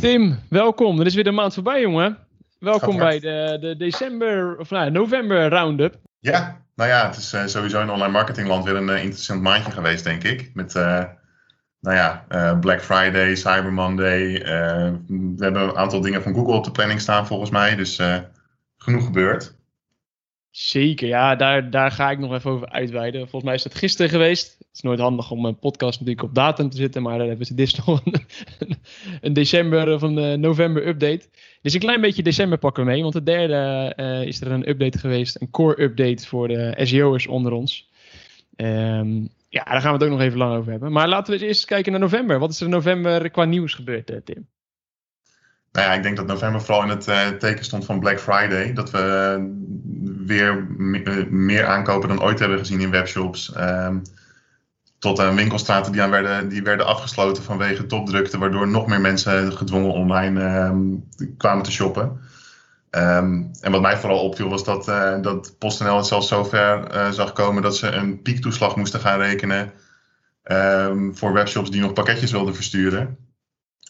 Tim, welkom. Er is weer de maand voorbij, jongen. Welkom bij de, de december, of nou, november roundup. Ja, nou ja, het is uh, sowieso in online marketingland weer een uh, interessant maandje geweest, denk ik. Met, uh, nou ja, Black Friday, Cyber Monday. we hebben een aantal dingen van Google op de planning staan, volgens mij. Dus genoeg gebeurd. Zeker, ja, daar, daar ga ik nog even over uitweiden. Volgens mij is het gisteren geweest. Het is nooit handig om een podcast natuurlijk op datum te zitten, maar dan hebben ze dit nog een, december of een november update. Dus een klein beetje december pakken we mee, want de derde is er een update geweest, een core update voor de SEO'ers onder ons. Um, ja, daar gaan we het ook nog even lang over hebben. Maar laten we eens eerst kijken naar november. Wat is er in november qua nieuws gebeurd, Tim? Nou ja, ik denk dat november vooral in het uh, teken stond van Black Friday. Dat we weer meer aankopen dan ooit hebben gezien in webshops. Um, tot aan winkelstraten die, aan werden, die werden afgesloten vanwege topdrukte, waardoor nog meer mensen gedwongen online um, kwamen te shoppen. Um, en wat mij vooral opviel was dat, dat PostNL het zelfs zover uh, zag komen dat ze een piektoeslag moesten gaan rekenen voor webshops die nog pakketjes wilden versturen.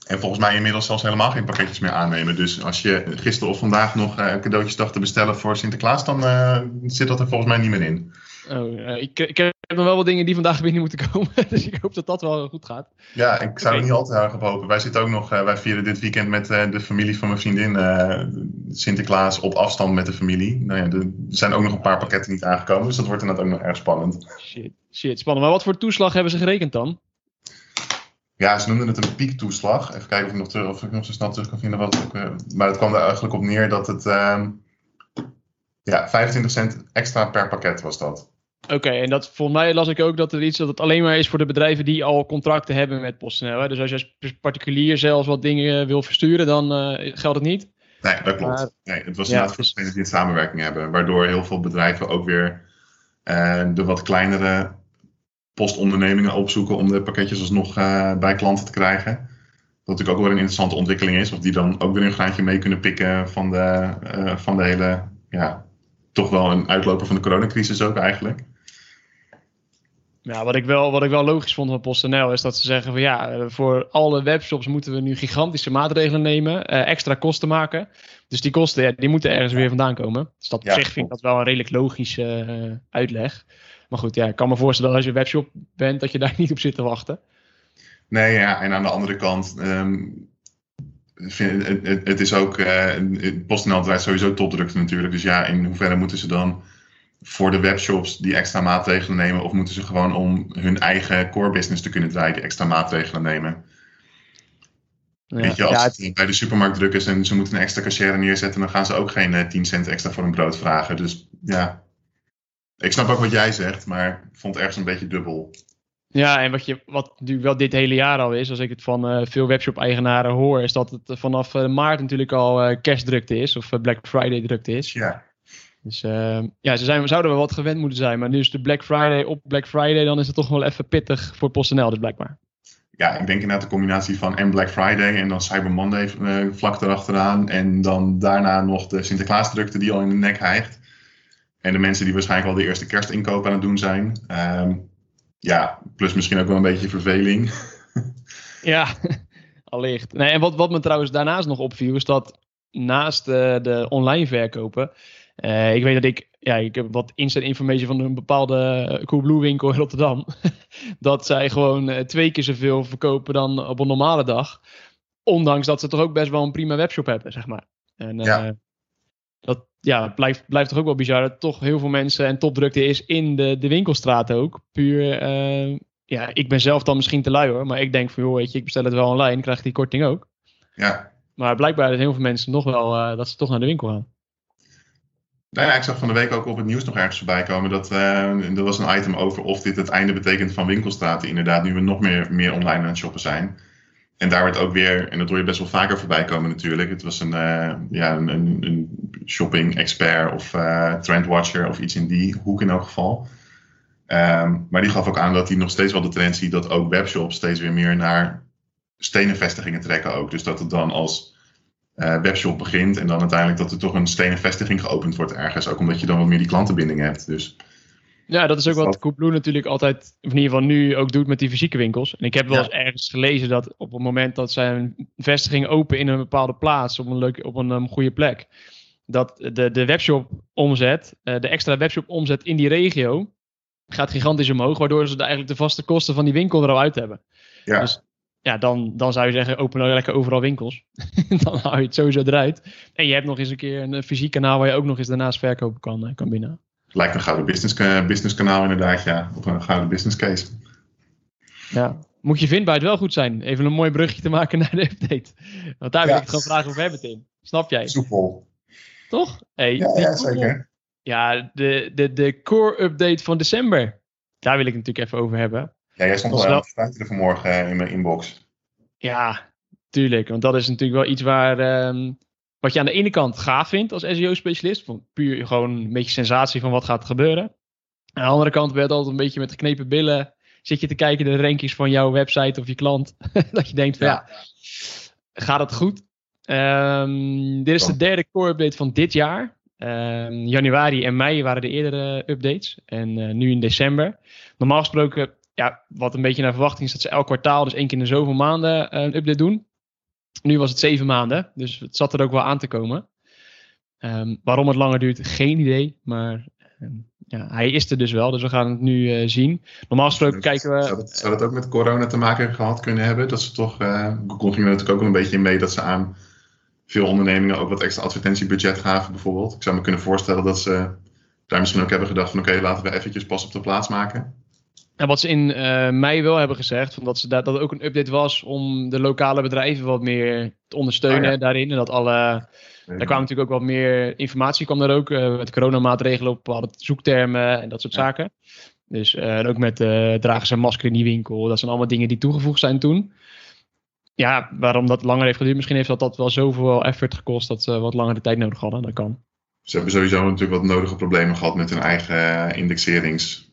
En volgens mij inmiddels zelfs helemaal geen pakketjes meer aannemen. Dus als je gisteren of vandaag nog uh, cadeautjes dacht te bestellen voor Sinterklaas, dan zit dat er volgens mij niet meer in. Oh, ik, ik heb nog wel wat dingen die vandaag binnen moeten komen. dus ik hoop dat dat wel goed gaat. Ja, ik zou er niet altijd erg op hopen. Wij zitten ook nog, wij vieren dit weekend met de familie van mijn vriendin uh, Sinterklaas op afstand met de familie. Nou ja, er zijn ook nog een paar pakketten niet aangekomen, dus dat wordt inderdaad ook nog erg spannend. Shit, shit, spannend. Maar wat voor toeslag hebben ze gerekend dan? Ja, ze noemden het een piektoeslag. Even kijken of ik nog, terug, of ik nog zo snel terug kan vinden. Wat maar het kwam er eigenlijk op neer dat het ehm, ja, 25 cent extra per pakket was dat. Oké, en dat volgens mij las ik ook dat er iets dat het alleen maar is voor de bedrijven die al contracten hebben met PostNL. Hè? Dus als je als particulier zelfs wat dingen wil versturen, dan uh, geldt het niet. Nee, dat klopt. Nee, het was ja, inderdaad voor die een samenwerking hebben, waardoor heel veel bedrijven ook weer uh, de wat kleinere postondernemingen opzoeken om de pakketjes alsnog uh, bij klanten te krijgen. Wat natuurlijk ook wel een interessante ontwikkeling is, of die dan ook weer een graantje mee kunnen pikken van de, van de hele, ja, toch wel een uitloper van de coronacrisis ook eigenlijk. Ja, wat ik, wel, wat ik wel logisch vond van PostNL is dat ze zeggen van ja, voor alle webshops moeten we nu gigantische maatregelen nemen, uh, extra kosten maken. Dus die kosten, ja, die moeten ergens weer vandaan komen. Dus dat op zich vind ik dat wel een redelijk logische uitleg. Maar goed, ja, ik kan me voorstellen dat als je een webshop bent, dat je daar niet op zit te wachten. Nee, ja, en aan de andere kant, um, vind, het, het, het, is ook, uh, PostNL draait sowieso topdrukte natuurlijk. Dus ja, in hoeverre moeten ze dan voor de webshops die extra maatregelen nemen? Of moeten ze gewoon om hun eigen core business te kunnen draaien, die extra maatregelen nemen? Ja, Weet je, als ja, het bij de supermarkt druk is en ze moeten een extra cashier neerzetten, dan gaan ze ook geen uh, eh, 10 cent extra voor een brood vragen. Dus ja, ik snap ook wat jij zegt, maar ik vond het ergens een beetje dubbel. Ja, en wat, je, wat natuurlijk wel dit hele jaar al is, als ik het van uh, veel webshop-eigenaren hoor, is dat het vanaf uh, maart natuurlijk al uh, kerstdrukte is, of Black Friday drukte is. Ja. Dus uh, ja, ze zijn, zouden we wat gewend moeten zijn. Maar nu is de Black Friday op Black Friday, dan is het toch wel even pittig voor PostNL, dus blijkbaar. Ja, ik denk inderdaad de combinatie van en Black Friday en dan Cyber Monday vlak erachteraan. En dan daarna nog de Sinterklaasdrukte die al in de nek hijgt. En de mensen die waarschijnlijk al de eerste kerstinkoop aan het doen zijn. Uh, ja, plus misschien ook wel een beetje verveling. ja, allicht. Nee, en wat, wat me trouwens daarnaast nog opviel, is dat naast uh, de online verkopen uh, ik weet dat ik, ja, ik heb wat instant informatie van een bepaalde eh, Coolblue winkel in Rotterdam. dat zij gewoon twee keer zoveel verkopen dan op een normale dag. Ondanks dat ze toch ook best wel een prima webshop hebben, zeg maar. En ja. Dat ja, blijft, blijft toch ook wel bizar dat toch heel veel mensen en topdrukte is in de, de winkelstraat ook. Puur, ja, ik ben zelf dan misschien te lui hoor, maar ik denk van joh, weet je, ik bestel het wel online, krijg ik die korting ook. Ja. Maar blijkbaar zijn heel veel mensen nog wel dat ze toch naar de winkel gaan. Nou ja, ik zag van de week ook op het nieuws nog ergens voorbij komen dat uh, er was een item over of dit het einde betekent van winkelstraten. Inderdaad, nu we nog meer, meer online aan het shoppen zijn. En daar werd ook weer, en dat hoor je best wel vaker voorbij komen natuurlijk. Het was een, uh, ja, een, een, shopping expert of uh, trendwatcher of iets in die hoek in elk geval. Um, maar die gaf ook aan dat hij nog steeds wel de trend ziet dat ook webshops steeds weer meer naar stenen vestigingen trekken ook. Dus dat het dan als uh, webshop begint. En dan uiteindelijk dat er toch een stenen vestiging geopend wordt ergens. Ook omdat je dan wat meer die klantenbinding hebt. Dus Ja, dat is ook wat Coolblue natuurlijk altijd, of in ieder geval nu ook doet met die fysieke winkels. En ik heb wel eens ergens gelezen dat op het moment dat zij een vestiging open in een bepaalde plaats, op een, leuke, op een um, goede plek, dat de, de webshop omzet, uh, de extra webshop omzet in die regio, gaat gigantisch omhoog, waardoor ze eigenlijk de vaste kosten van die winkel er al uit hebben. Ja. Dus ja, dan, dan zou je zeggen, open nou lekker overal winkels. dan hou je het sowieso eruit. En je hebt nog eens een keer een fysiek kanaal waar je ook nog eens daarnaast verkopen kan, eh, kan binnen. Lijkt een gouden business, business kanaal inderdaad, ja. Of een gouden business case. Ja, moet je vindbaarheid wel goed zijn. Even een mooi brugje te maken naar de update. Want daar wil ik het gewoon vragen over hebben, Tim. Snap jij? Soepel. Toch? Hey, ja, ja, zeker. Ja, de, de, de core update van december. Daar wil ik het natuurlijk even over hebben. Ja, jij stond wel aan het vanmorgen eh, in mijn inbox. Ja, tuurlijk. Want dat is natuurlijk wel iets waar... Um, wat je aan de ene kant gaaf vindt als SEO-specialist. Puur gewoon een beetje sensatie van wat gaat gebeuren. Aan de andere kant ben je altijd een beetje met geknepen billen. Zit je te kijken de rankings van jouw website of je klant. dat je denkt van ja, gaat het goed? Um, dit is de derde core update van dit jaar. Um, januari en mei waren de eerdere updates. En uh, nu in december. Normaal gesproken, ja, wat een beetje naar verwachting is dat ze elk kwartaal, dus één keer in de zoveel maanden, uh, een update doen. Nu was het zeven maanden, dus het zat er ook wel aan te komen. Um, waarom het langer duurt, geen idee. Maar um, ja, hij is er dus wel, dus we gaan het nu uh, zien. Normaal gesproken kijken we. Zou dat, zou dat, ook met corona te maken gehad kunnen hebben? Dat ze toch. Uh, Google ging er natuurlijk ook een beetje in mee dat ze aan veel ondernemingen ook wat extra advertentiebudget gaven, bijvoorbeeld. Ik zou me kunnen voorstellen dat ze daar misschien ook hebben gedacht van oké, laten we eventjes pas op de plaats maken. En wat ze in uh, mei wel hebben gezegd, van dat, ze dat, dat ook een update was om de lokale bedrijven wat meer te ondersteunen oh daarin. En dat alle, daar kwam natuurlijk ook wat meer informatie, kwam er ook uh, met coronamaatregelen op bepaalde zoektermen en dat soort zaken. Dus uh, ook met dragen ze een masker in die winkel. Dat zijn allemaal dingen die toegevoegd zijn toen. Ja, waarom dat langer heeft geduurd, misschien heeft dat, dat wel zoveel effort gekost dat ze wat langer de tijd nodig hadden. Dat kan. Ze hebben sowieso natuurlijk wat nodige problemen gehad met hun eigen indexerings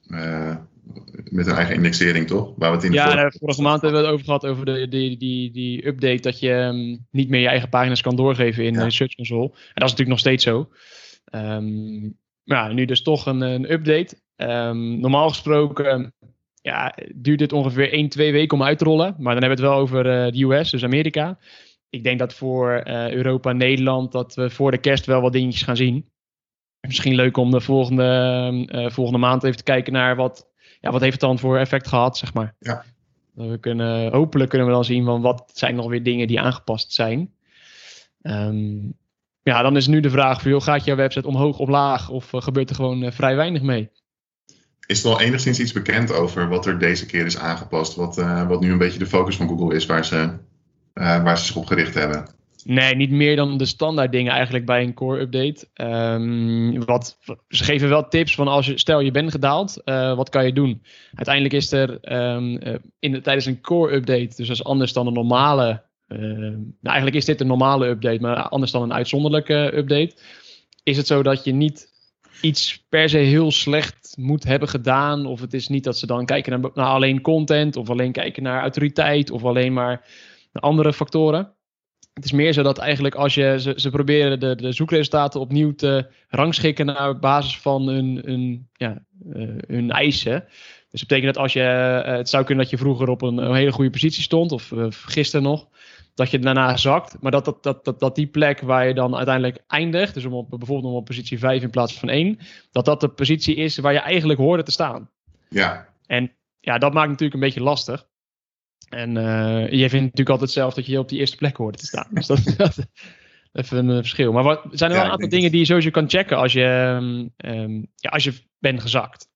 met een eigen indexering, toch? Waar we het in ja, vorige, vorige maand hebben we het over gehad, over de, die, die, die update dat je um, niet meer je eigen pagina's kan doorgeven in ja. Search Console. En dat is natuurlijk nog steeds zo. Um, ja, nu dus toch een, een update. Um, normaal gesproken ja, duurt dit ongeveer 1, 2 weken om uit te rollen. Maar dan hebben we het wel over uh, de US, dus Amerika. Ik denk dat voor uh, Europa en Nederland dat we voor de kerst wel wat dingetjes gaan zien. Misschien leuk om de volgende, uh, volgende maand even te kijken naar wat ja, wat heeft het dan voor effect gehad, zeg maar. Ja. We kunnen, hopelijk kunnen we dan zien van wat zijn nog weer dingen die aangepast zijn. Um, ja, dan is nu de vraag: joh, gaat jouw website omhoog of laag? Of uh, gebeurt er gewoon uh, vrij weinig mee? Is er al enigszins iets bekend over wat er deze keer is aangepast? Wat, uh, wat nu een beetje de focus van Google is, waar ze, waar ze zich op gericht hebben? Nee, niet meer dan de standaard dingen eigenlijk bij een core update. Um, wat, ze geven wel tips van als je, stel je bent gedaald, uh, wat kan je doen? Uiteindelijk is er um, uh, in de, tijdens een core update, dus dat is anders dan een normale, uh, nou eigenlijk is dit een normale update, maar anders dan een uitzonderlijke update, is het zo dat je niet iets per se heel slecht moet hebben gedaan. Of het is niet dat ze dan kijken naar, alleen content, of alleen kijken naar autoriteit, of alleen maar andere factoren. Het is meer zo dat eigenlijk als je, ze, ze proberen de, de zoekresultaten opnieuw te rangschikken naar basis van hun, hun, ja, uh, hun eisen. Dus dat betekent dat als je, uh, het zou kunnen dat je vroeger op een, een hele goede positie stond, of uh, gisteren nog, dat je daarna zakt. Maar dat, dat, dat, dat, dat die plek waar je dan uiteindelijk eindigt, dus om op, bijvoorbeeld om op positie 5 in plaats van 1, dat dat de positie is waar je eigenlijk hoorde te staan. Ja. En ja, dat maakt natuurlijk een beetje lastig. En uh, je vindt natuurlijk altijd zelf dat je op die eerste plek hoort te staan. Dus dat, dat even een verschil. Maar wat, zijn er wel een aantal dingen die je sowieso kan checken als je, um, ja, als je bent gezakt.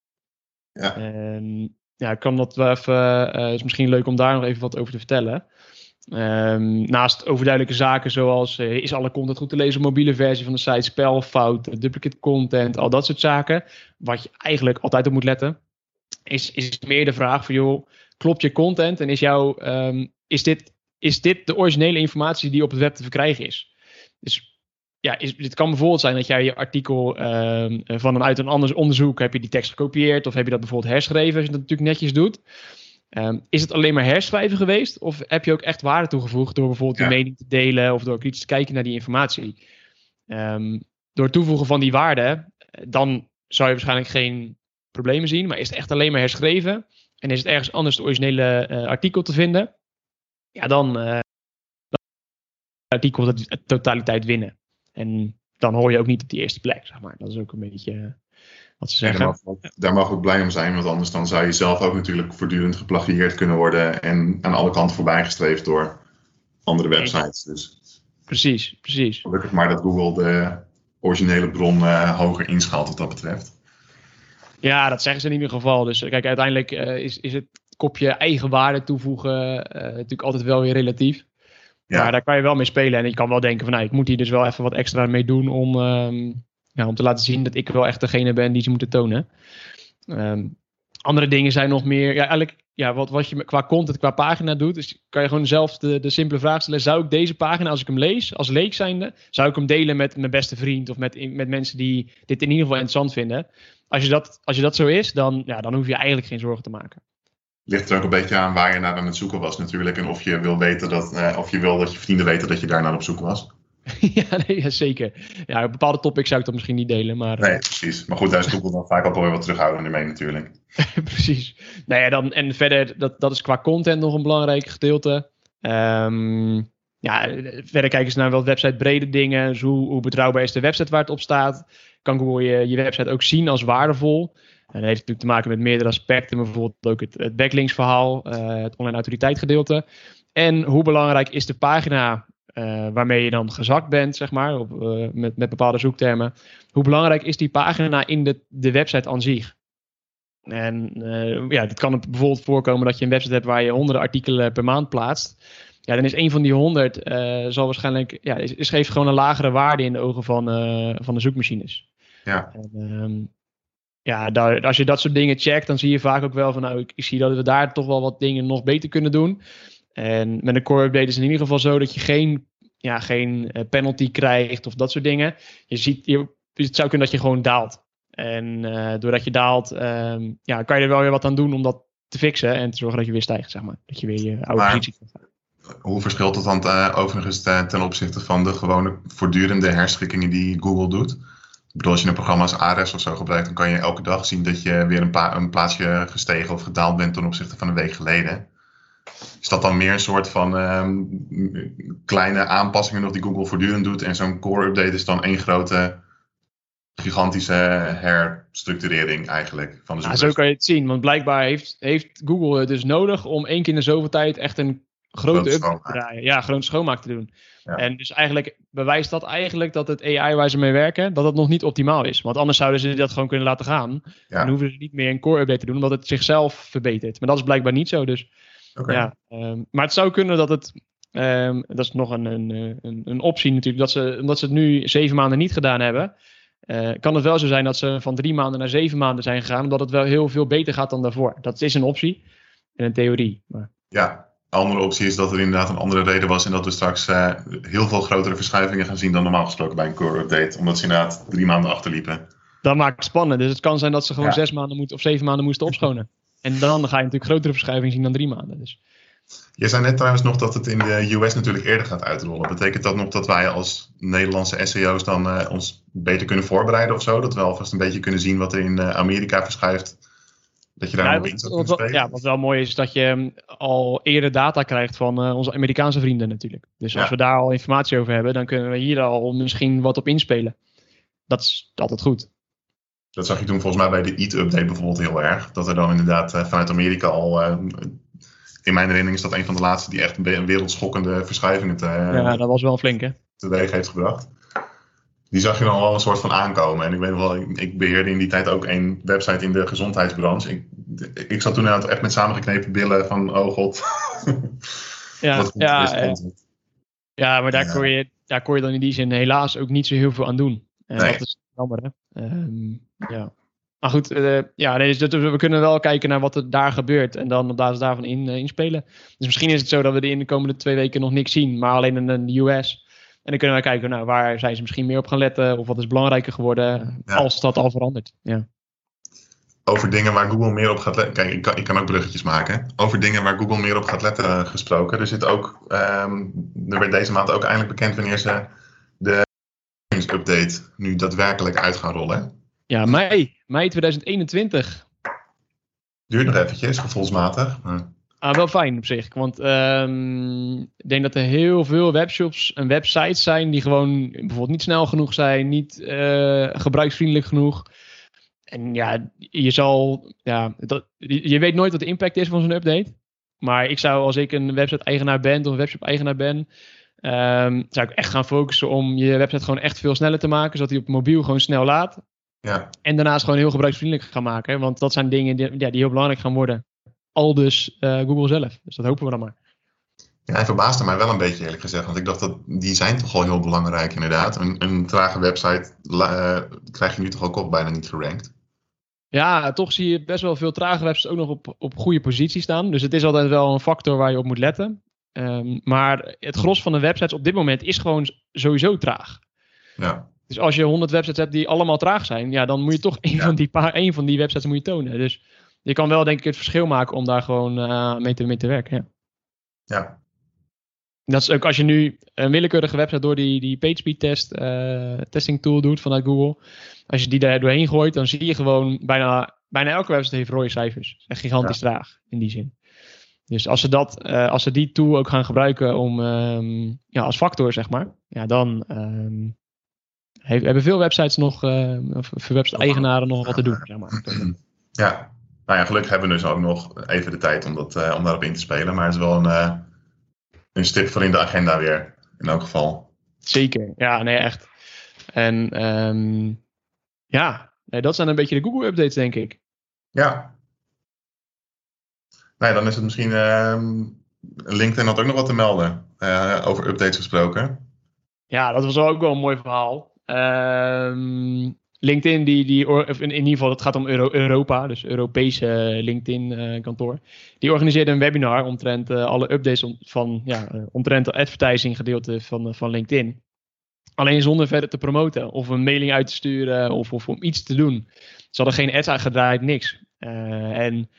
Ja. Um, ja, ik kan dat wel even. Uh, het is misschien leuk om daar nog even wat over te vertellen. Um, naast overduidelijke zaken zoals uh, is alle content goed te lezen mobiele versie van de site, spelfout, duplicate content, al dat soort zaken. Wat je eigenlijk altijd op moet letten. Is, is meer de vraag van joh, klopt je content en is, jouw, um, is, dit, is dit de originele informatie die op het web te verkrijgen is? Dus ja, is, het kan bijvoorbeeld zijn dat jij je artikel um, vanuit een ander onderzoek heb je die tekst gekopieerd of heb je dat bijvoorbeeld herschreven als je dat natuurlijk netjes doet. Um, is het alleen maar herschrijven geweest of heb je ook echt waarde toegevoegd door bijvoorbeeld ja. mening te delen of door kritisch te kijken naar die informatie? Door het toevoegen van die waarde, dan zou je waarschijnlijk geen problemen zien. Maar is het echt alleen maar herschreven en is het ergens anders het originele artikel te vinden, ja, dan, dan artikel de totaliteit winnen. En dan hoor je ook niet op die eerste plek, zeg maar. Dat is ook een beetje wat ze zeggen. daar, mag, daar mag ook blij om zijn, want anders dan zou je zelf ook natuurlijk voortdurend geplagieerd kunnen worden en aan alle kanten voorbijgestreefd door andere websites. Dus precies, precies. Gelukkig maar dat Google de originele bron uh, hoger inschaalt wat dat betreft. Ja, dat zeggen ze in ieder geval. Dus kijk, uiteindelijk uh, is, is het kopje eigen waarde toevoegen uh, natuurlijk altijd wel weer relatief. Ja. Maar daar kan je wel mee spelen. En je kan wel denken van, nou, ik moet hier dus wel even wat extra mee doen om, um, ja, om te laten zien dat ik wel echt degene ben die ze moeten tonen. Um, andere dingen zijn nog meer, ja, eigenlijk, ja, wat, wat je qua content, qua pagina doet, dus kan je gewoon zelf de, de simpele vraag stellen: zou ik deze pagina, als ik hem lees, als leek zijnde, zou ik hem delen met mijn beste vriend of met, met mensen die dit in ieder geval interessant vinden? Als je dat, als je dat zo is, dan, ja, dan hoef je eigenlijk geen zorgen te maken ligt er ook een beetje aan waar je naar aan het zoeken was natuurlijk. En of je wil weten dat, eh, of je wil dat je vrienden weten dat je daar naar op zoek was. ja, nee, ja, zeker. Ja, bepaalde topics zou ik dat misschien niet delen. Maar, nee, precies. Maar goed, daar is Google dan vaak al weer wat terughoudender mee natuurlijk. precies. Nou ja, dan, en verder, dat, dat is qua content nog een belangrijk gedeelte. Um, ja, verder kijken ze naar wel website brede dingen. Dus hoe, betrouwbaar is de website waar het op staat? Kan Google je, je website ook zien als waardevol? En dat heeft natuurlijk te maken met meerdere aspecten, bijvoorbeeld ook het, het backlinksverhaal, uh, het online autoriteit gedeelte. En hoe belangrijk is de pagina uh, waarmee je dan gezakt bent, zeg maar, op, uh, met, met bepaalde zoektermen. Hoe belangrijk is die pagina in de, de website aan zich? En ja, het kan bijvoorbeeld voorkomen dat je een website hebt waar je honderden artikelen per maand plaatst. Ja, dan is een van die honderd zal waarschijnlijk, ja, is, is, geeft gewoon een lagere waarde in de ogen van, van de zoekmachines. Ja. En, um, ja, daar, als je dat soort dingen checkt, dan zie je vaak ook wel van, nou, ik, ik, zie dat we daar toch wel wat dingen nog beter kunnen doen. En met een core update is het in ieder geval zo dat je geen, ja, geen eh, penalty krijgt of dat soort dingen. Je ziet, je, het zou kunnen dat je gewoon daalt. En uh, doordat je daalt, um, ja, kan je er wel weer wat aan doen om dat te fixen en te zorgen dat je weer stijgt, zeg maar. Dat je weer je oude maar, positie krijgt. Hoe verschilt dat dan uh, overigens ten opzichte van de gewone voortdurende herschikkingen die Google doet? Ik bedoel, als je een programma als Ares of zo gebruikt, dan kan je elke dag zien dat je weer een, een plaatsje gestegen of gedaald bent ten opzichte van een week geleden. Is dat dan meer een soort van um, kleine aanpassingen nog die Google voortdurend doet en zo'n core update is dan één grote gigantische herstructurering eigenlijk van de Ja, zo kan je het zien, want blijkbaar heeft, heeft Google het dus nodig om één keer in de zoveel tijd echt een grote update te draaien. Ja, grote schoonmaak te doen. Ja. En dus eigenlijk bewijst dat eigenlijk dat het AI waar ze mee werken, dat het nog niet optimaal is. Want anders zouden ze dat gewoon kunnen laten gaan. Ja. Dan hoeven ze niet meer een core update te doen, omdat het zichzelf verbetert. Maar dat is blijkbaar niet zo. Dus, okay. ja, um, maar het zou kunnen dat het. Um, dat is nog een, een, een, een, optie natuurlijk. Dat ze, omdat ze het nu zeven maanden niet gedaan hebben. Uh, kan het wel zo zijn dat ze van drie maanden naar zeven maanden zijn gegaan. Omdat het wel heel veel beter gaat dan daarvoor. Dat is een optie. En een theorie. Maar... Ja, andere optie is dat er inderdaad een andere reden was en dat we straks uh, heel veel grotere verschuivingen gaan zien dan normaal gesproken bij een core update, omdat ze inderdaad drie maanden achterliepen. Dat maakt het spannend. Dus het kan zijn dat ze gewoon ja. zes maanden moeten of zeven maanden moesten opschonen. en dan ga je natuurlijk grotere verschuivingen zien dan drie maanden. Dus. Je zei net trouwens nog dat het in de US natuurlijk eerder gaat uitrollen. Betekent dat nog dat wij als Nederlandse SEO's dan uh, ons beter kunnen voorbereiden of zo? Dat we alvast een beetje kunnen zien wat er in uh, Amerika verschuift dat je daar ja, in wat, spelen. Ja, wat wel mooi is, is dat je al eerder data krijgt van uh, onze Amerikaanse vrienden natuurlijk. Dus als Ja. we daar al informatie over hebben, dan kunnen we hier al misschien wat op inspelen. Dat is altijd goed. Dat zag je toen volgens mij bij de Eat-update bijvoorbeeld heel erg. Dat er dan inderdaad eh, vanuit Amerika al... eh, in mijn herinnering is dat een van de laatste die echt een wereldschokkende verschuivingen te, ja, dat was wel flink hè. teweeg heeft gebracht. Die zag je dan wel een soort van aankomen. En ik weet wel, ik, ik beheerde in die tijd ook een website in de gezondheidsbranche. Ik, ik zat toen echt met samengeknepen billen van, oh god. Ja, ja, deze ja. maar daar, Ja. kon je, daar kon je dan in die zin helaas ook niet zo heel veel aan doen. En Nee. dat is jammer, hè. Ehm, ja. Maar goed, eh, ja, nee, dus we kunnen wel kijken naar wat er daar gebeurt en dan op basis daarvan in, eh, inspelen. Dus misschien is het zo dat we de in de komende twee weken nog niks zien, maar alleen in de US. En dan kunnen we kijken, nou, waar zijn ze misschien meer op gaan letten of wat is belangrijker geworden Ja. als dat al verandert. Ja. Over dingen waar Google meer op gaat letten. Kijk, ik kan, ik kan ook bruggetjes maken. Over dingen waar Google meer op gaat letten gesproken. Er zit ook, ehm, er werd deze maand ook eindelijk bekend wanneer ze de update nu daadwerkelijk uit gaan rollen. Ja, mei, mei 2021. Duurt nog eventjes, gevoelsmatig. Ah, wel fijn op zich. Want um, ik denk dat er heel veel webshops en websites zijn die gewoon bijvoorbeeld niet snel genoeg zijn, niet uh, gebruiksvriendelijk genoeg. En ja, je zal, ja, dat, je weet nooit wat de impact is van zo'n update. Maar ik zou, als ik een website-eigenaar ben of een webshop-eigenaar ben, um, zou ik echt gaan focussen om je website gewoon echt veel sneller te maken, zodat hij op mobiel gewoon snel laat. Ja. En daarnaast gewoon heel gebruiksvriendelijk gaan maken. Want dat zijn dingen die, ja, die heel belangrijk gaan worden. Al dus uh, Google zelf. Dus dat hopen we dan maar. Ja, hij verbaasde mij wel een beetje eerlijk gezegd. Want ik dacht dat die zijn toch al heel belangrijk inderdaad. Een, een trage website uh, krijg je nu toch ook bijna niet gerankt. Ja, toch zie je best wel veel trage websites ook nog op, op goede positie staan. Dus het is altijd wel een factor waar je op moet letten. Um, maar het gros van de websites op dit moment is gewoon sowieso traag. Ja. Dus als je 100 websites hebt die allemaal traag zijn, ja, dan moet je toch een, ja. van, die paar, een van die websites moet je tonen. Dus je kan wel denk ik het verschil maken om daar gewoon uh, mee, te, mee te werken. Ja. ja. Dat is ook als je nu een willekeurige website door die, die PageSpeed test, uh, testing tool doet vanuit Google. Als je die daar doorheen gooit, dan zie je gewoon bijna, bijna elke website heeft rode cijfers. Echt gigantisch ja. traag in die zin. Dus als ze, dat, uh, als ze die tool ook gaan gebruiken om, um, ja, als factor, zeg maar, ja, dan um, heeft, hebben veel websites nog, uh, of veel website-eigenaren nog wat te doen. Zeg maar. Ja, nou ja, gelukkig hebben we dus ook nog even de tijd om, dat, uh, om daarop in te spelen. Maar het is wel een, uh, een stip voor in de agenda weer, in elk geval. Zeker, ja, nee, echt. En um, ja, nee, dat zijn een beetje de Google-updates, denk ik. Ja. Nee, dan is het misschien. Uh, LinkedIn had ook nog wat te melden uh, over updates gesproken. Ja, dat was ook wel een mooi verhaal. Um, LinkedIn, die, die, of in, ieder geval, het gaat om Euro, Europa, dus Europese LinkedIn-kantoor. die organiseerde een webinar omtrent uh, alle updates van, ja, omtrent de advertising gedeelte van, van LinkedIn. Alleen zonder verder te promoten, of een mailing uit te sturen, of, of om iets te doen. Ze hadden geen ads aangedraaid, niks. en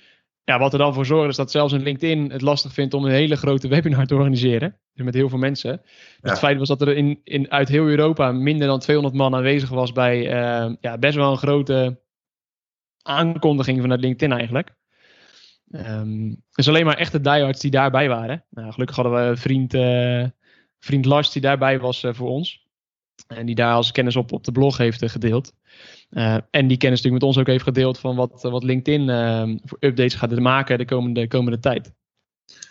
ja, wat er dan voor zorgt is dat zelfs een LinkedIn het lastig vindt om een hele grote webinar te organiseren. Dus met heel veel mensen. Dus ja. Het feit was dat er in, in, uit heel Europa minder dan 200 man aanwezig was bij uh, ja, best wel een grote aankondiging vanuit LinkedIn eigenlijk. Um, dus alleen maar echte diehards die daarbij waren. Nou, gelukkig hadden we een vriend, uh, vriend Lars die daarbij was uh, voor ons. En die daar als kennis op, op de blog heeft gedeeld. Uh, en die kennis natuurlijk met ons ook heeft gedeeld van wat, wat LinkedIn uh, voor updates gaat maken de komende, komende tijd.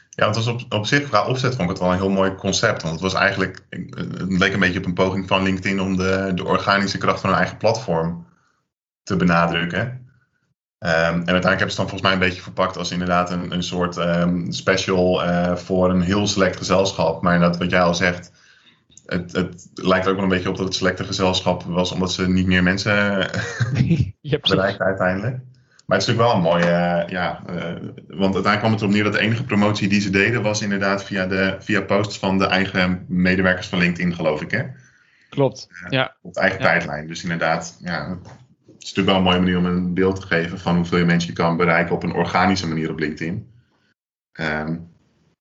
Ja, het was op, op zich, qua opzet vond ik het wel een heel mooi concept. Want het was eigenlijk, het leek een beetje op een poging van LinkedIn om de, de organische kracht van hun eigen platform te benadrukken. Um, en uiteindelijk hebben ze het dan volgens mij een beetje verpakt als inderdaad een, een soort um, special uh, voor een heel select gezelschap. Maar inderdaad, wat jij al zegt, het, het, lijkt ook wel een beetje op dat het selecte gezelschap was, omdat ze niet meer mensen ja, bereikten uiteindelijk. Maar het is natuurlijk wel een mooie, uh, ja, uh, want uiteindelijk kwam het erop neer dat de enige promotie die ze deden was inderdaad via, de, via posts van de eigen medewerkers van LinkedIn, geloof ik, hè? Klopt, uh, ja. Op eigen ja. tijdlijn. Dus inderdaad, ja, het is natuurlijk wel een mooie manier om een beeld te geven van hoeveel je mensen je kan bereiken op een organische manier op LinkedIn. Um,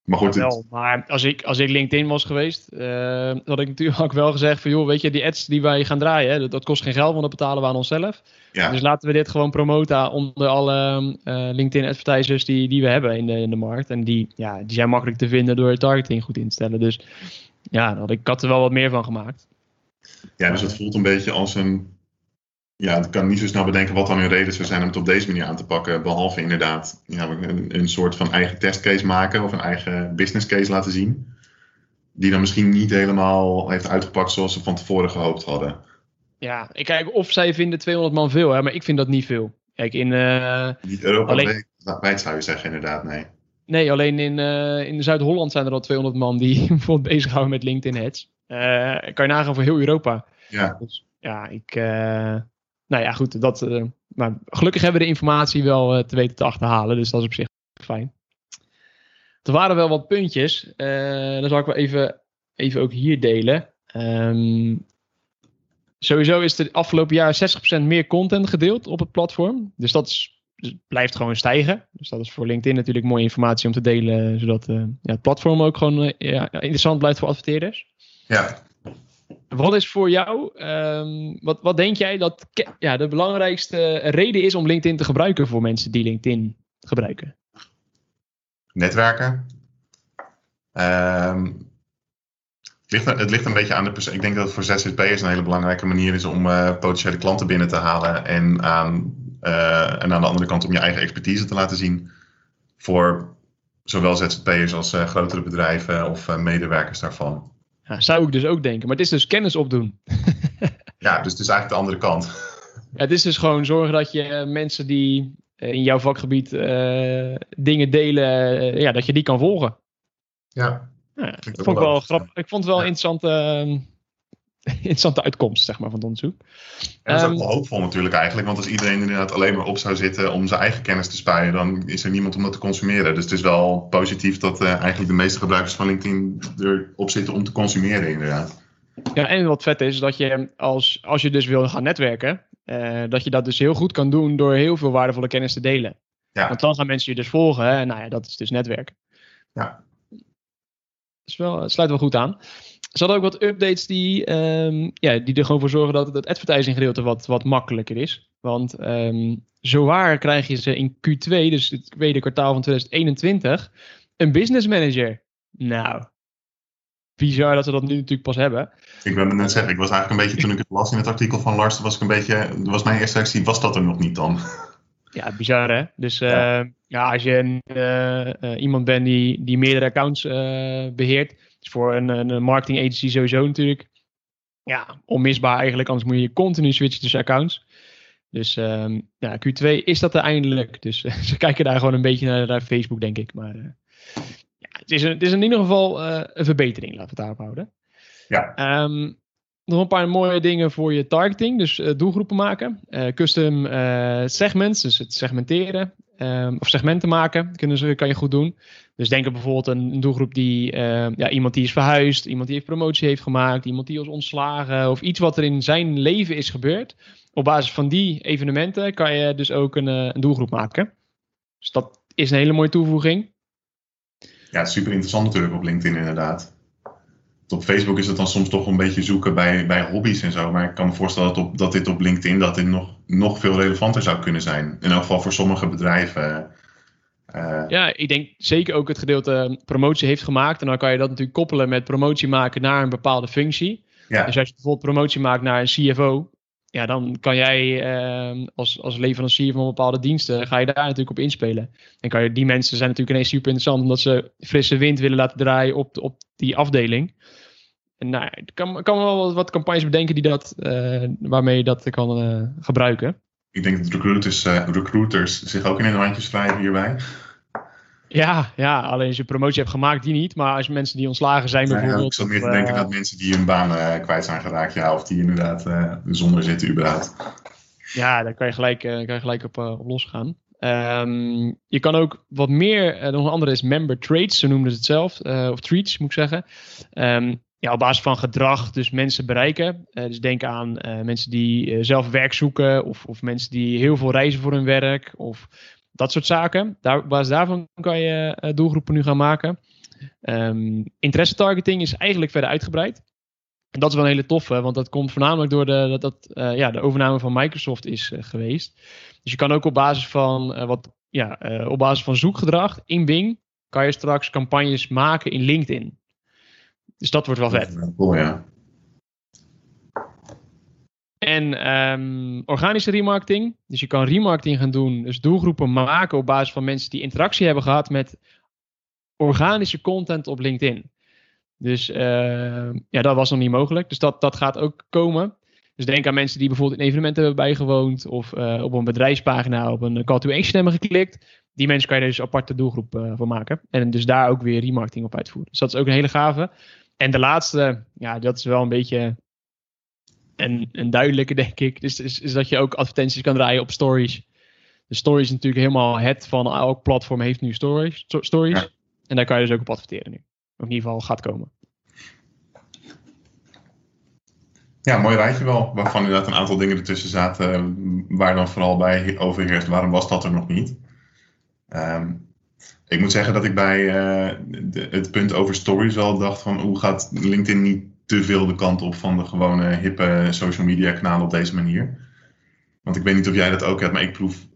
maar goed, wel, het... maar als ik, als ik LinkedIn was geweest, uh, had ik natuurlijk ook wel gezegd van joh, weet je, die ads die wij gaan draaien, hè, dat, dat, kost geen geld, want dat betalen we aan onszelf. Ja. Dus laten we dit gewoon promoten onder alle uh, LinkedIn advertisers die, die we hebben in de, in de markt. En die, ja, die zijn makkelijk te vinden door targeting goed in te stellen. Dus ja, had ik, ik had er wel wat meer van gemaakt. Ja, dus het voelt een beetje als een ja, ik kan niet zo snel bedenken wat dan hun reden zou zijn om het op deze manier aan te pakken. Behalve inderdaad ja, een, een soort van eigen testcase maken of een eigen business case laten zien. Die dan misschien niet helemaal heeft uitgepakt zoals ze van tevoren gehoopt hadden. Ja, ik kijk of zij vinden 200 man veel, hè, maar ik vind dat niet veel. Kijk, in. Uh, niet Europa alleen... wijd zou je zeggen, inderdaad, nee. Nee, alleen in, uh, in Zuid-Holland zijn er al 200 man die bijvoorbeeld bezighouden met LinkedIn ads. Uh, kan je nagaan voor heel Europa. Ja. Dus, ja, ik nou ja, goed. Dat, uh, maar gelukkig hebben we de informatie wel uh, te weten te achterhalen. Dus dat is op zich fijn. Er waren wel wat puntjes. Uh, dan zal ik wel even, even ook hier delen. Um, sowieso is er afgelopen jaar 60% meer content gedeeld op het platform. Dus dat dus blijft gewoon stijgen. Dus dat is voor LinkedIn natuurlijk mooie informatie om te delen. Zodat ja, het platform ook gewoon ja, interessant blijft voor adverteerders. Ja. Wat is voor jou, ehm, wat, wat denk jij dat ja, de belangrijkste reden is om LinkedIn te gebruiken voor mensen die LinkedIn gebruiken? Netwerken. Ehm, het, ligt, het ligt een beetje aan de persoon. Ik denk dat het voor ZZP'ers een hele belangrijke manier is om uh, potentiële klanten binnen te halen. En aan, uh, en aan de andere kant om je eigen expertise te laten zien. Voor zowel ZZP'ers als uh, grotere bedrijven of medewerkers daarvan. Ja, zou ik dus ook denken. Maar het is dus kennis opdoen. ja, dus het is eigenlijk de andere kant. Ja, het is dus gewoon zorgen dat je mensen die in jouw vakgebied uh, dingen delen, uh, ja, dat je die kan volgen. Ja. ja ik vond wel grappig. Ik vond het wel ja. interessante, uh, interessante uitkomst zeg maar, van het onderzoek. En dat is ook wel hoopvol natuurlijk eigenlijk. Want als iedereen inderdaad alleen maar op zou zitten om zijn eigen kennis te spuien, dan is er niemand om dat te consumeren. Dus het is wel positief dat eigenlijk de meeste gebruikers van LinkedIn erop zitten om te consumeren inderdaad. Ja, en wat vet is, dat je als, als je dus wil gaan netwerken, uh, dat je dat dus heel goed kan doen door heel veel waardevolle kennis te delen. Ja. Want dan gaan mensen je dus volgen. Hè? Nou ja, dat is dus netwerken. Ja. Wel, het sluit wel goed aan. Ze hadden ook wat updates die, um, ja, die er gewoon voor zorgen dat het advertising gedeelte wat, wat makkelijker is. Want um, zowaar krijg je ze in Q2, dus het tweede kwartaal van 2021, een business manager. Nou, bizar dat ze dat nu natuurlijk pas hebben. Ik wilde net zeggen, ik was eigenlijk een beetje, toen ik het las in het artikel van Lars, was ik een beetje, was mijn eerste reactie, was dat er nog niet dan? Ja, bizar hè. Dus ja, uh, ja als je uh, uh, iemand bent die, die meerdere accounts beheert, is voor een, een marketing agency sowieso natuurlijk ja, onmisbaar eigenlijk, anders moet je continu switchen tussen accounts. Dus um, ja, Q2 is dat er eindelijk. Dus ze kijken daar gewoon een beetje naar, naar Facebook, denk ik. Maar ja, het, is een, het is in ieder geval uh, een verbetering, laten we het daarop houden. Ja. Um, nog een paar mooie dingen voor je targeting. Dus uh, doelgroepen maken. Uh, custom segments, dus het segmenteren. Um, of segmenten maken, kunnen ze, kan je goed doen. Dus denk bijvoorbeeld een, een doelgroep die, ja, iemand die is verhuisd, iemand die heeft promotie heeft gemaakt, iemand die is ontslagen of iets wat er in zijn leven is gebeurd. Op basis van die evenementen kan je dus ook een, een doelgroep maken. Dus dat is een hele mooie toevoeging. Ja, super interessant natuurlijk op LinkedIn inderdaad. Op Facebook is het dan soms toch een beetje zoeken bij, bij hobby's en zo. Maar ik kan me voorstellen dat, op, dat dit op LinkedIn dat dit nog, nog veel relevanter zou kunnen zijn. In elk geval voor sommige bedrijven. Uh, ja, ik denk zeker ook het gedeelte promotie heeft gemaakt. En dan kan je dat natuurlijk koppelen met promotie maken naar een bepaalde functie. Ja. Dus als je bijvoorbeeld promotie maakt naar een CFO, ja, dan kan jij als, als leverancier van bepaalde diensten, ga je daar natuurlijk op inspelen. En kan je, die mensen zijn natuurlijk ineens super interessant, omdat ze frisse wind willen laten draaien op, op die afdeling. Nou, ik kan, kan wel wat, wat campagnes bedenken die dat, uh, waarmee je dat kan uh, gebruiken. Ik denk dat recruiters, uh, recruiters zich ook in een handje schrijven hierbij. Ja, ja, alleen als je promotie hebt gemaakt, die niet. Maar als mensen die ontslagen zijn bijvoorbeeld. Ik zou meer te denken dat mensen die hun baan kwijt zijn geraakt, ja, of die inderdaad zonder zitten überhaupt. Ja, daar kan je gelijk, kan je gelijk op, op losgaan. Um, je kan ook wat meer, nog een andere is member traits, zo noemden ze het zelf. of treats moet ik zeggen. Um, ja, op basis van gedrag dus mensen bereiken. dus denk aan mensen die zelf werk zoeken. Of, of mensen die heel veel reizen voor hun werk. Of dat soort zaken. Daar, op basis daarvan kan je doelgroepen nu gaan maken. Um, interesse targeting is eigenlijk verder uitgebreid. En dat is wel een hele toffe, want dat komt voornamelijk door de, dat, dat, ja, de overname van Microsoft is geweest. Dus je kan ook op basis van, wat, ja, op basis van zoekgedrag in Bing, kan je straks campagnes maken in LinkedIn. Dus dat wordt wel vet. Cool, ja. En um, organische remarketing. Dus je kan remarketing gaan doen. Dus doelgroepen maken op basis van mensen die interactie hebben gehad met organische content op LinkedIn. Dus uh, ja, dat was nog niet mogelijk. Dus dat, dat gaat ook komen. Dus denk aan mensen die bijvoorbeeld in evenementen hebben bijgewoond. Of uh, op een bedrijfspagina op een call to action hebben geklikt. Die mensen kan je dus aparte doelgroep uh, voor maken. En dus daar ook weer remarketing op uitvoeren. Dus dat is ook een hele gave. En de laatste, ja, dat is wel een beetje en een duidelijke, denk ik, is, is, is, dat je ook advertenties kan draaien op stories. De stories is natuurlijk helemaal het van elk platform heeft nu stories. stories. Ja. En daar kan je dus ook op adverteren nu. Of in ieder geval gaat komen. Ja, mooi rijtje wel. Waarvan inderdaad een aantal dingen ertussen zaten. Waar dan vooral bij overheerst. Waarom was dat er nog niet? Um, ik moet zeggen dat ik bij uh, de, het punt over stories wel dacht van hoe gaat LinkedIn niet te veel de kant op van de gewone hippe social media kanalen op deze manier. Want ik weet niet of jij dat ook hebt, maar ik proef,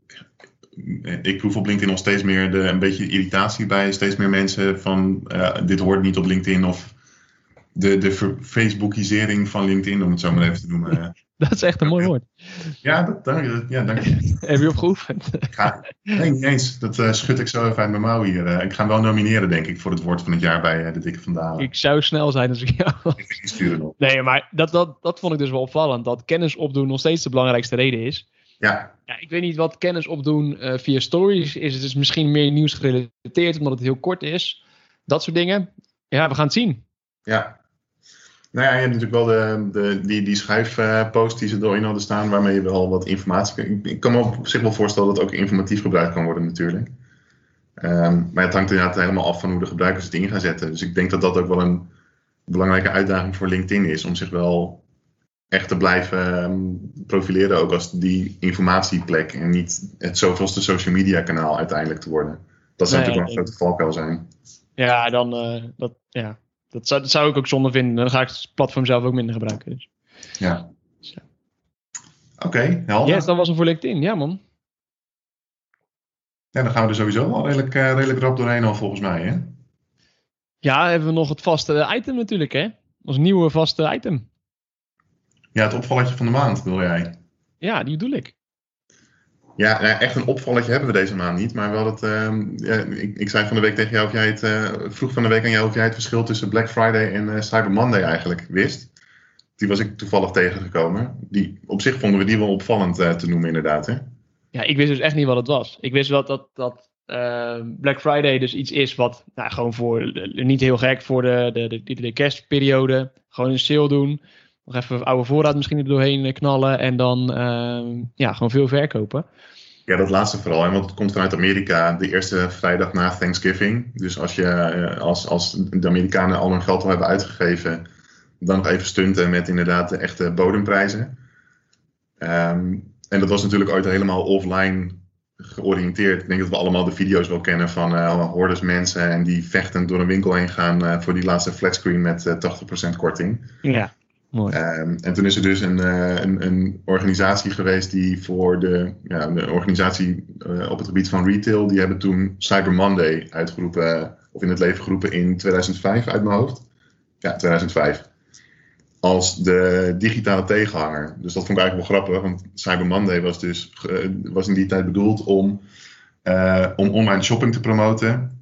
ik proef op LinkedIn nog steeds meer de, een beetje irritatie bij steeds meer mensen van uh, dit hoort niet op LinkedIn of de, de Facebookisering van LinkedIn, om het zo maar even te noemen. Dat is echt een mooi woord. Ja, dat, dank, ja dank je. Heb je opgeoefend? Ga, nee, niet eens. Dat uh, schud ik zo even uit mijn mouw hier. Uh, ik ga hem wel nomineren, denk ik, voor het woord van het jaar bij uh, de Dikke Vandalen. Ik zou snel zijn als ik jou Ik sturen nog. Nee, maar dat, dat, dat vond ik dus wel opvallend. Dat kennis opdoen nog steeds de belangrijkste reden is. Ja. ja ik weet niet wat kennis opdoen via stories is. Het is misschien meer nieuws gerelateerd, omdat het heel kort is. Dat soort dingen. Ja, we gaan het zien. Ja, nou ja, je hebt natuurlijk wel de, de, die, die die ze erin hadden staan, waarmee je wel wat informatie. Ik, ik kan me op zich wel voorstellen dat het ook informatief gebruikt kan worden, natuurlijk. Um, maar het hangt inderdaad helemaal af van hoe de gebruikers het in gaan zetten. Dus ik denk dat dat ook wel een belangrijke uitdaging voor LinkedIn is, om zich wel echt te blijven um, profileren, ook als die informatieplek en niet het zoveelste social media kanaal uiteindelijk te worden. Dat zou nee, natuurlijk wel een grote valkuil zijn. Ja, dan uh, dat, ja, dat zou, dat zou ik ook zonde vinden. Dan ga ik het platform zelf ook minder gebruiken. Dus. Ja. Dus, ja. Oké, okay, helder. Yes, dat was hem voor LinkedIn. Ja, man. Ja, dan gaan we er sowieso al redelijk, uh, redelijk rap doorheen al volgens mij, hè? Ja, hebben we nog het vaste item natuurlijk, hè? Ons nieuwe vaste item. Ja, het opvalletje van de maand, wil jij? Ja, die bedoel ik. Ja, echt een opvalletje hebben we deze maand niet. Maar wel uh, ja, ik, ik, zei van de week tegen jou of jij het. Uh, vroeg van de week aan jou of jij het verschil tussen Black Friday en uh, Cyber Monday eigenlijk wist. Die was ik toevallig tegengekomen. Die, op zich vonden we die wel opvallend eh, te noemen, inderdaad. Hè? Ja, ik wist dus echt niet wat het was. Ik wist wel dat, dat Black Friday dus iets is wat nou, gewoon voor. niet heel gek voor de, de, de, de kerstperiode. Gewoon een sale doen. Nog even oude voorraad misschien er doorheen knallen. En dan ehm, ja, gewoon veel verkopen. Ja, dat laatste vooral. Want het komt vanuit Amerika de eerste vrijdag na Thanksgiving. Dus als, je, eh, als, als de Amerikanen al hun geld al hebben uitgegeven, dan nog even stunten met inderdaad de echte bodemprijzen. Um, en dat was natuurlijk ooit helemaal offline georiënteerd. Ik denk dat we allemaal de video's wel kennen van uh, hordes mensen en die vechtend door een winkel heen gaan uh, voor die laatste flatscreen met uh, 80% korting. Ja. Um, en toen is er dus een, uh, een, een, organisatie geweest die voor de, ja, organisatie uh, op het gebied van retail, die hebben toen Cyber Monday uitgeroepen, of in het leven geroepen in 2005 uit mijn hoofd. Ja, 2005. Als de digitale tegenhanger. Dus dat vond ik eigenlijk wel grappig, want Cyber Monday was dus uh, was in die tijd bedoeld om, om online shopping te promoten.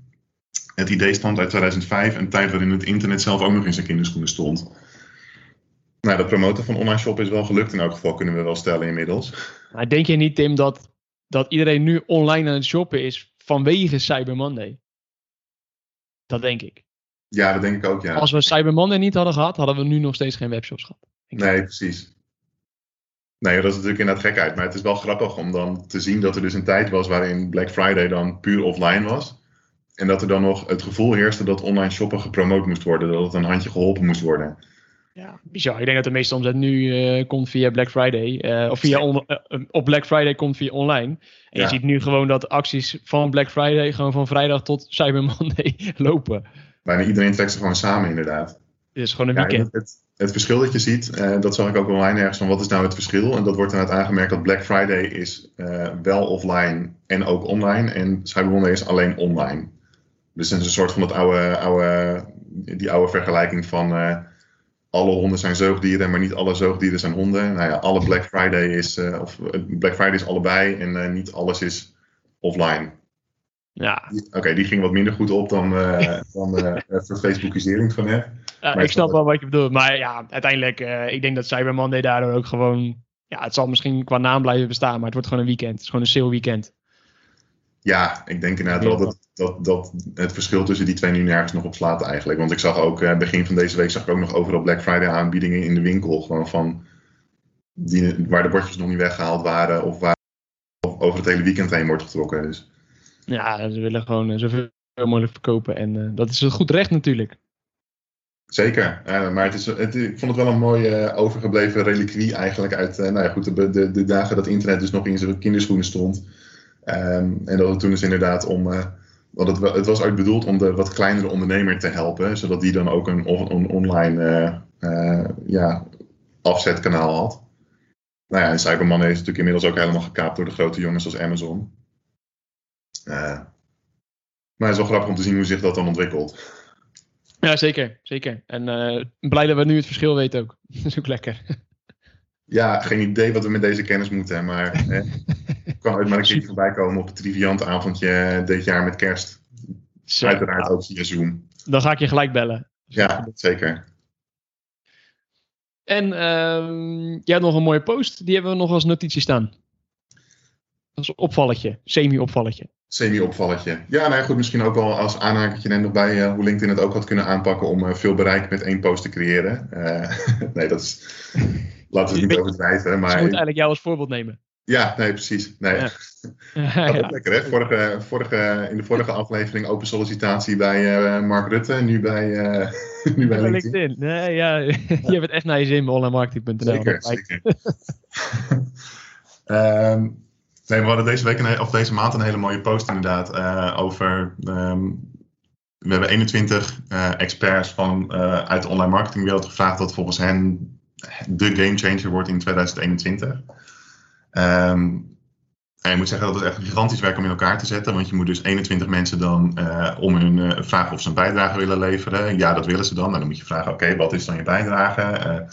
Het idee stond uit 2005, een tijd waarin het internet zelf ook nog in zijn kinderschoenen stond. Nou, dat promoten van online shoppen is wel gelukt in elk geval, kunnen we wel stellen inmiddels. Maar denk je niet, Tim, dat, dat iedereen nu online aan het shoppen is vanwege Cyber Monday? Dat denk ik. Ja, dat denk ik ook, ja. Als we Cyber Monday niet hadden gehad, hadden we nu nog steeds geen webshops gehad. Nee, precies. Nee, dat is natuurlijk inderdaad gekheid. Maar het is wel grappig om dan te zien dat er dus een tijd was waarin Black Friday dan puur offline was. En dat er dan nog het gevoel heerste dat online shoppen gepromoot moest worden. Dat het een handje geholpen moest worden. Ja, bizar. Ik denk dat de meeste omzet nu uh, komt via Black Friday. Uh, of via on, uh, op Black Friday komt via online. En ja. je ziet nu gewoon dat acties van Black Friday gewoon van vrijdag tot Cyber Monday lopen. Bijna iedereen trekt ze gewoon samen inderdaad. Het is gewoon een weekend. Ja, het, het, verschil dat je ziet, dat zag ik ook online ergens van wat is nou het verschil. En dat wordt inderdaad aangemerkt dat Black Friday is wel offline en ook online. En Cyber Monday is alleen online. Dus het is een soort van dat oude, oude, die oude vergelijking van alle honden zijn zoogdieren, maar niet alle zoogdieren zijn honden. Nou ja, alle Black Friday is, uh, of Black Friday is allebei en uh, niet alles is offline. Ja. Oké, okay, die ging wat minder goed op dan, uh, dan de verfacebookisering van net. Ik snap wel wat je bedoelt, maar ja, uiteindelijk, ik denk dat Cyber Monday daardoor ook gewoon, ja, het zal misschien qua naam blijven bestaan, maar het wordt gewoon een weekend. Het is gewoon een sale weekend. Ja, ik denk inderdaad wel dat, dat, dat het verschil tussen die twee nu nergens nog op slaat eigenlijk. Want ik zag ook, uh, begin van deze week zag ik ook nog overal Black Friday aanbiedingen in de winkel. Gewoon van, die, waar de bordjes nog niet weggehaald waren of waar over het hele weekend heen wordt getrokken. Dus. Ja, ze willen gewoon uh, zoveel mogelijk verkopen en uh, dat is een goed recht natuurlijk. Zeker, maar het is, het, ik vond het wel een mooie overgebleven reliquie eigenlijk uit nou ja, goed, de, de, de dagen dat internet dus nog in zijn kinderschoenen stond. Um, en dat het toen dus inderdaad om. Uh, want het, het, was ook bedoeld om de wat kleinere ondernemer te helpen, zodat die dan ook een, een online ja, afzetkanaal had. Nou ja, en Cyberman is natuurlijk inmiddels ook helemaal gekaapt door de grote jongens als Amazon. maar het is wel grappig om te zien hoe zich dat dan ontwikkelt. Ja, zeker. zeker. En blij dat we nu het verschil weten ook. dat is ook lekker. Ja, geen idee wat we met deze kennis moeten. Maar ik kan ooit maar een keer voorbij komen op het triviant avondje dit jaar met kerst. Zo, Uiteraard ook via Zoom. Dan ga ik je gelijk bellen. Ja, zeker. En uh, jij hebt nog een mooie post. Die hebben we nog als notitie staan. Een opvalletje. Semi-opvalletje. Semi-opvalletje. Ja, nou goed, misschien ook wel als aanhakertje net nog bij uh, hoe LinkedIn het ook had kunnen aanpakken om uh, veel bereik met één post te creëren. Nee, dat is. Laten we het niet overdrijven. Maar... Ze moet eigenlijk jou als voorbeeld nemen. Ja, nee, precies. Nee. Ja. ja, lekker, hè? Vorige, vorige, in de vorige aflevering open sollicitatie bij uh, Mark Rutte, nu bij, uh, nu bij LinkedIn. LinkedIn. Nee, ja, je hebt het echt naar je zin bij onlinemarketing.nl. Zeker, zeker. um, nee, we hadden deze, week een, of deze maand een hele mooie post inderdaad uh, over... Um, we hebben 21 experts van, uit de online marketingwereld gevraagd wat volgens hen de gamechanger wordt in 2021. Um, ehm, en je moet zeggen dat het echt gigantisch werk om in elkaar te zetten. Want je moet dus 21 mensen dan uh, om hun uh, vragen of ze een bijdrage willen leveren. Ja, dat willen ze dan. En dan moet je vragen, oké, wat is dan je bijdrage? Uh,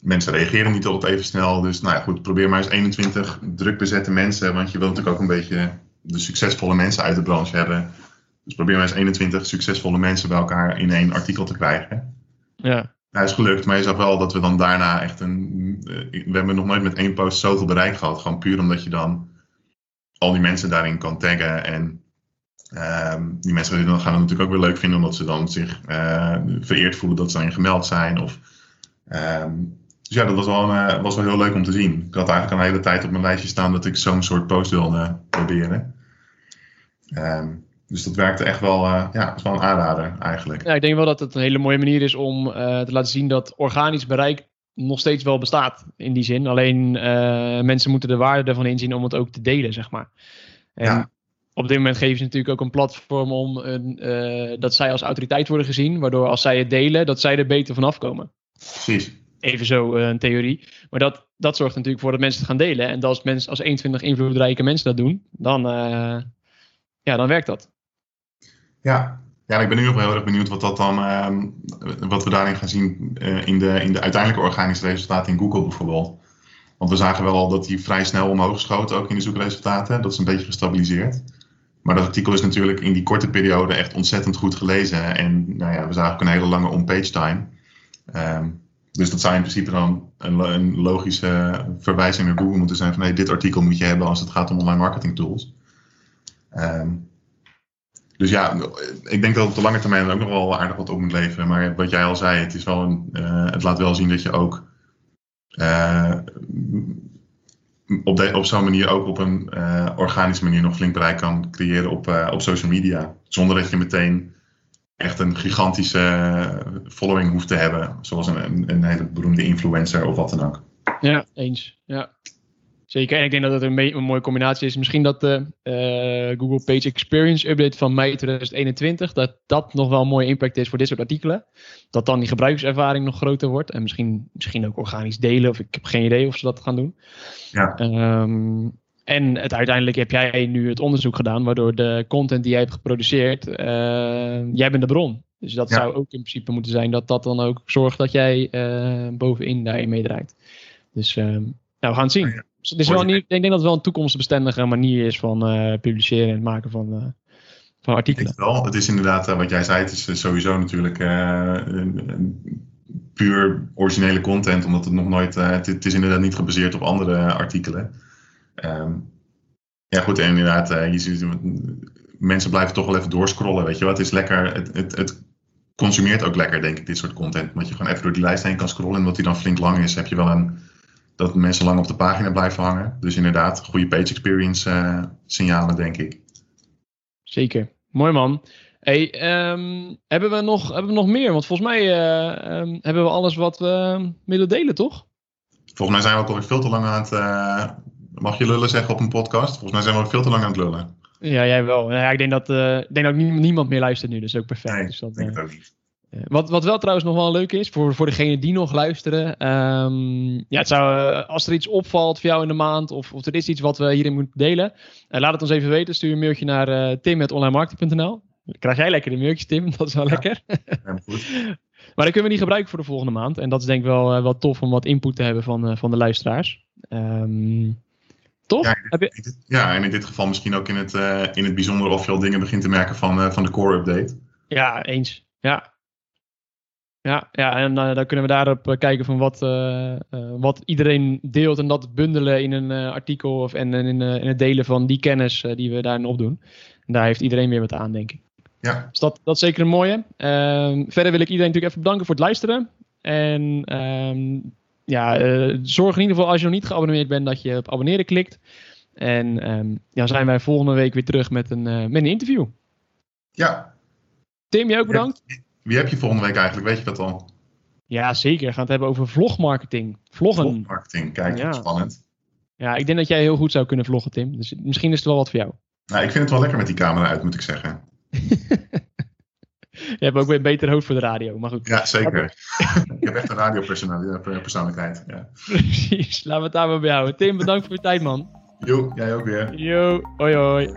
mensen reageren niet altijd even snel. Dus nou ja, goed, probeer maar eens 21 druk bezette mensen. Want je wilt natuurlijk ook een beetje de succesvolle mensen uit de branche hebben. Dus probeer maar eens 21 succesvolle mensen bij elkaar in één artikel te krijgen. Ja. Hij is gelukt, maar je zag wel dat we dan daarna echt een. Eh, we hebben nog nooit met één post zoveel bereik gehad. Gewoon puur omdat je dan al die mensen daarin kan taggen. En um, die mensen gaan het natuurlijk ook weer leuk vinden, omdat ze dan zich uh, vereerd voelen dat ze daarin gemeld zijn. Of, um, dus ja, dat was wel, uh, was wel heel leuk om te zien. Ik had eigenlijk al een hele tijd op mijn lijstje staan dat ik zo'n soort post wilde proberen. Um, dus dat werkte echt wel, uh, ja, wel een aanrader eigenlijk. Ja, ik denk wel dat het een hele mooie manier is om uh, te laten zien dat organisch bereik nog steeds wel bestaat in die zin. Alleen uh, mensen moeten de waarde ervan inzien om het ook te delen, zeg maar. En ja. op dit moment geven ze natuurlijk ook een platform om een, dat zij als autoriteit worden gezien. Waardoor als zij het delen, dat zij er beter vanaf komen. Precies. Even zo een theorie. Maar dat, dat zorgt natuurlijk voor dat mensen het gaan delen. En als, mensen, als 21 invloedrijke mensen dat doen, dan, ja, dan werkt dat. Ja. ja, ik ben nu nog wel heel erg benieuwd wat, dat dan, uh, wat we daarin gaan zien uh, in, de, in de uiteindelijke organische resultaten in Google bijvoorbeeld. Want we zagen wel al dat die vrij snel omhoog schoot, ook in de zoekresultaten. Dat is een beetje gestabiliseerd. Maar dat artikel is natuurlijk in die korte periode echt ontzettend goed gelezen. En nou ja, we zagen ook een hele lange on-page time. Um, dus dat zou in principe dan een, een, logische verwijzing naar Google moeten zijn van hey, dit artikel moet je hebben als het gaat om online marketing tools. Um, dus ja, ik denk dat op de lange termijn ook nog wel aardig wat op moet leveren. Maar wat jij al zei, het, is wel een, uh, het laat wel zien dat je ook uh, op, de, op zo'n manier ook op een uh, organische manier nog flink bereik kan creëren op, op social media. Zonder dat je meteen echt een gigantische following hoeft te hebben. Zoals een, een, een hele beroemde influencer of wat dan ook. Ja, eens. Ja. Zeker. En ik denk dat het een, een mooie combinatie is. Misschien dat de uh, Google Page Experience Update van mei 2021, dat dat nog wel een mooie impact is voor dit soort artikelen. Dat dan die gebruikerservaring nog groter wordt. En misschien, misschien ook organisch delen. Of ik heb geen idee of ze dat gaan doen. Ja. Um, en het, uiteindelijk heb jij nu het onderzoek gedaan, waardoor de content die jij hebt geproduceerd, uh, jij bent de bron. Dus dat ja. zou ook in principe moeten zijn dat dat dan ook zorgt dat jij uh, bovenin daarin meedraait. Dus uh, nou, we gaan het zien. Dus het is wel niet, ik denk dat het wel een toekomstbestendige manier is van uh, publiceren en het maken van, uh, van artikelen. Wel. Het is inderdaad, uh, wat jij zei, het is sowieso natuurlijk puur originele content, omdat het nog nooit, het, het, is inderdaad niet gebaseerd op andere artikelen. Um, ja goed, en inderdaad, je ziet, mensen blijven toch wel even doorscrollen, weet je wat? Het is lekker, het, het, het consumeert ook lekker, denk ik, dit soort content. Omdat je gewoon even door die lijst heen kan scrollen en omdat die dan flink lang is, heb je wel een dat mensen lang op de pagina blijven hangen. Dus inderdaad, goede page experience uh, signalen, denk ik. Zeker. Mooi man. Hey, um, hebben, we nog, hebben we nog meer? Want volgens mij uh, um, hebben we alles wat we willen delen, toch? Volgens mij zijn we ook alweer veel te lang aan het... Uh, mag je lullen zeggen op een podcast? Volgens mij zijn we veel te lang aan het lullen. Ja, jij wel. Ja, ik denk dat, ik denk dat niemand meer luistert nu, dus ook perfect. Nee, dus dat, denk ik ook niet. Wat, wat wel trouwens nog wel leuk is, voor, voor degenen die nog luisteren. Ehm, ja, het zou, eh, als er iets opvalt voor jou in de maand, of, of er is iets wat we hierin moeten delen, uh, laat het ons even weten. Stuur een mailtje naar uh, tim.onlinemarketing.nl. Krijg jij lekker de mailtjes, Tim? Dat is wel ja. lekker. Ja, goed. maar dat kunnen we niet gebruiken voor de volgende maand. En dat is denk ik wel, wel tof om wat input te hebben van, van de luisteraars. Um, toch? Ja, je... ja, en in dit geval misschien ook in het, in het bijzonder of je al dingen begint te merken van, van de core update. Ja, eens. Ja, ja, ja en uh, dan kunnen we daarop uh, kijken van wat, uh, wat iedereen deelt en dat bundelen in een artikel of en, in, in, het delen van die kennis die we daarin opdoen. En daar heeft iedereen weer wat aan, denk ik. Ja. Dus dat, dat is zeker een mooie. Ehm, verder wil ik iedereen natuurlijk even bedanken voor het luisteren. En um, ja, zorg in ieder geval als je nog niet geabonneerd bent dat je op abonneren klikt. En um, ja, zijn wij volgende week weer terug met een, met een interview. Ja. Tim, jij ook bedankt. Ja. Wie heb je volgende week eigenlijk? Weet je dat al? Ja, zeker. We gaan het hebben over vlogmarketing. Vloggen. Vlogmarketing, kijk, ja. spannend. Ja, ik denk dat jij heel goed zou kunnen vloggen, Tim. Dus misschien is het wel wat voor jou. Nou, ik vind het wel lekker met die camera uit, moet ik zeggen. Je hebt ook weer een beter hoofd voor de radio, maar goed. Ja, zeker. ik heb echt een radiopersoonlijkheid. Ja. Precies, laten we het daar maar bij houden. Tim, bedankt voor je tijd, man. Jo, jij ook weer. Jo, hoi hoi.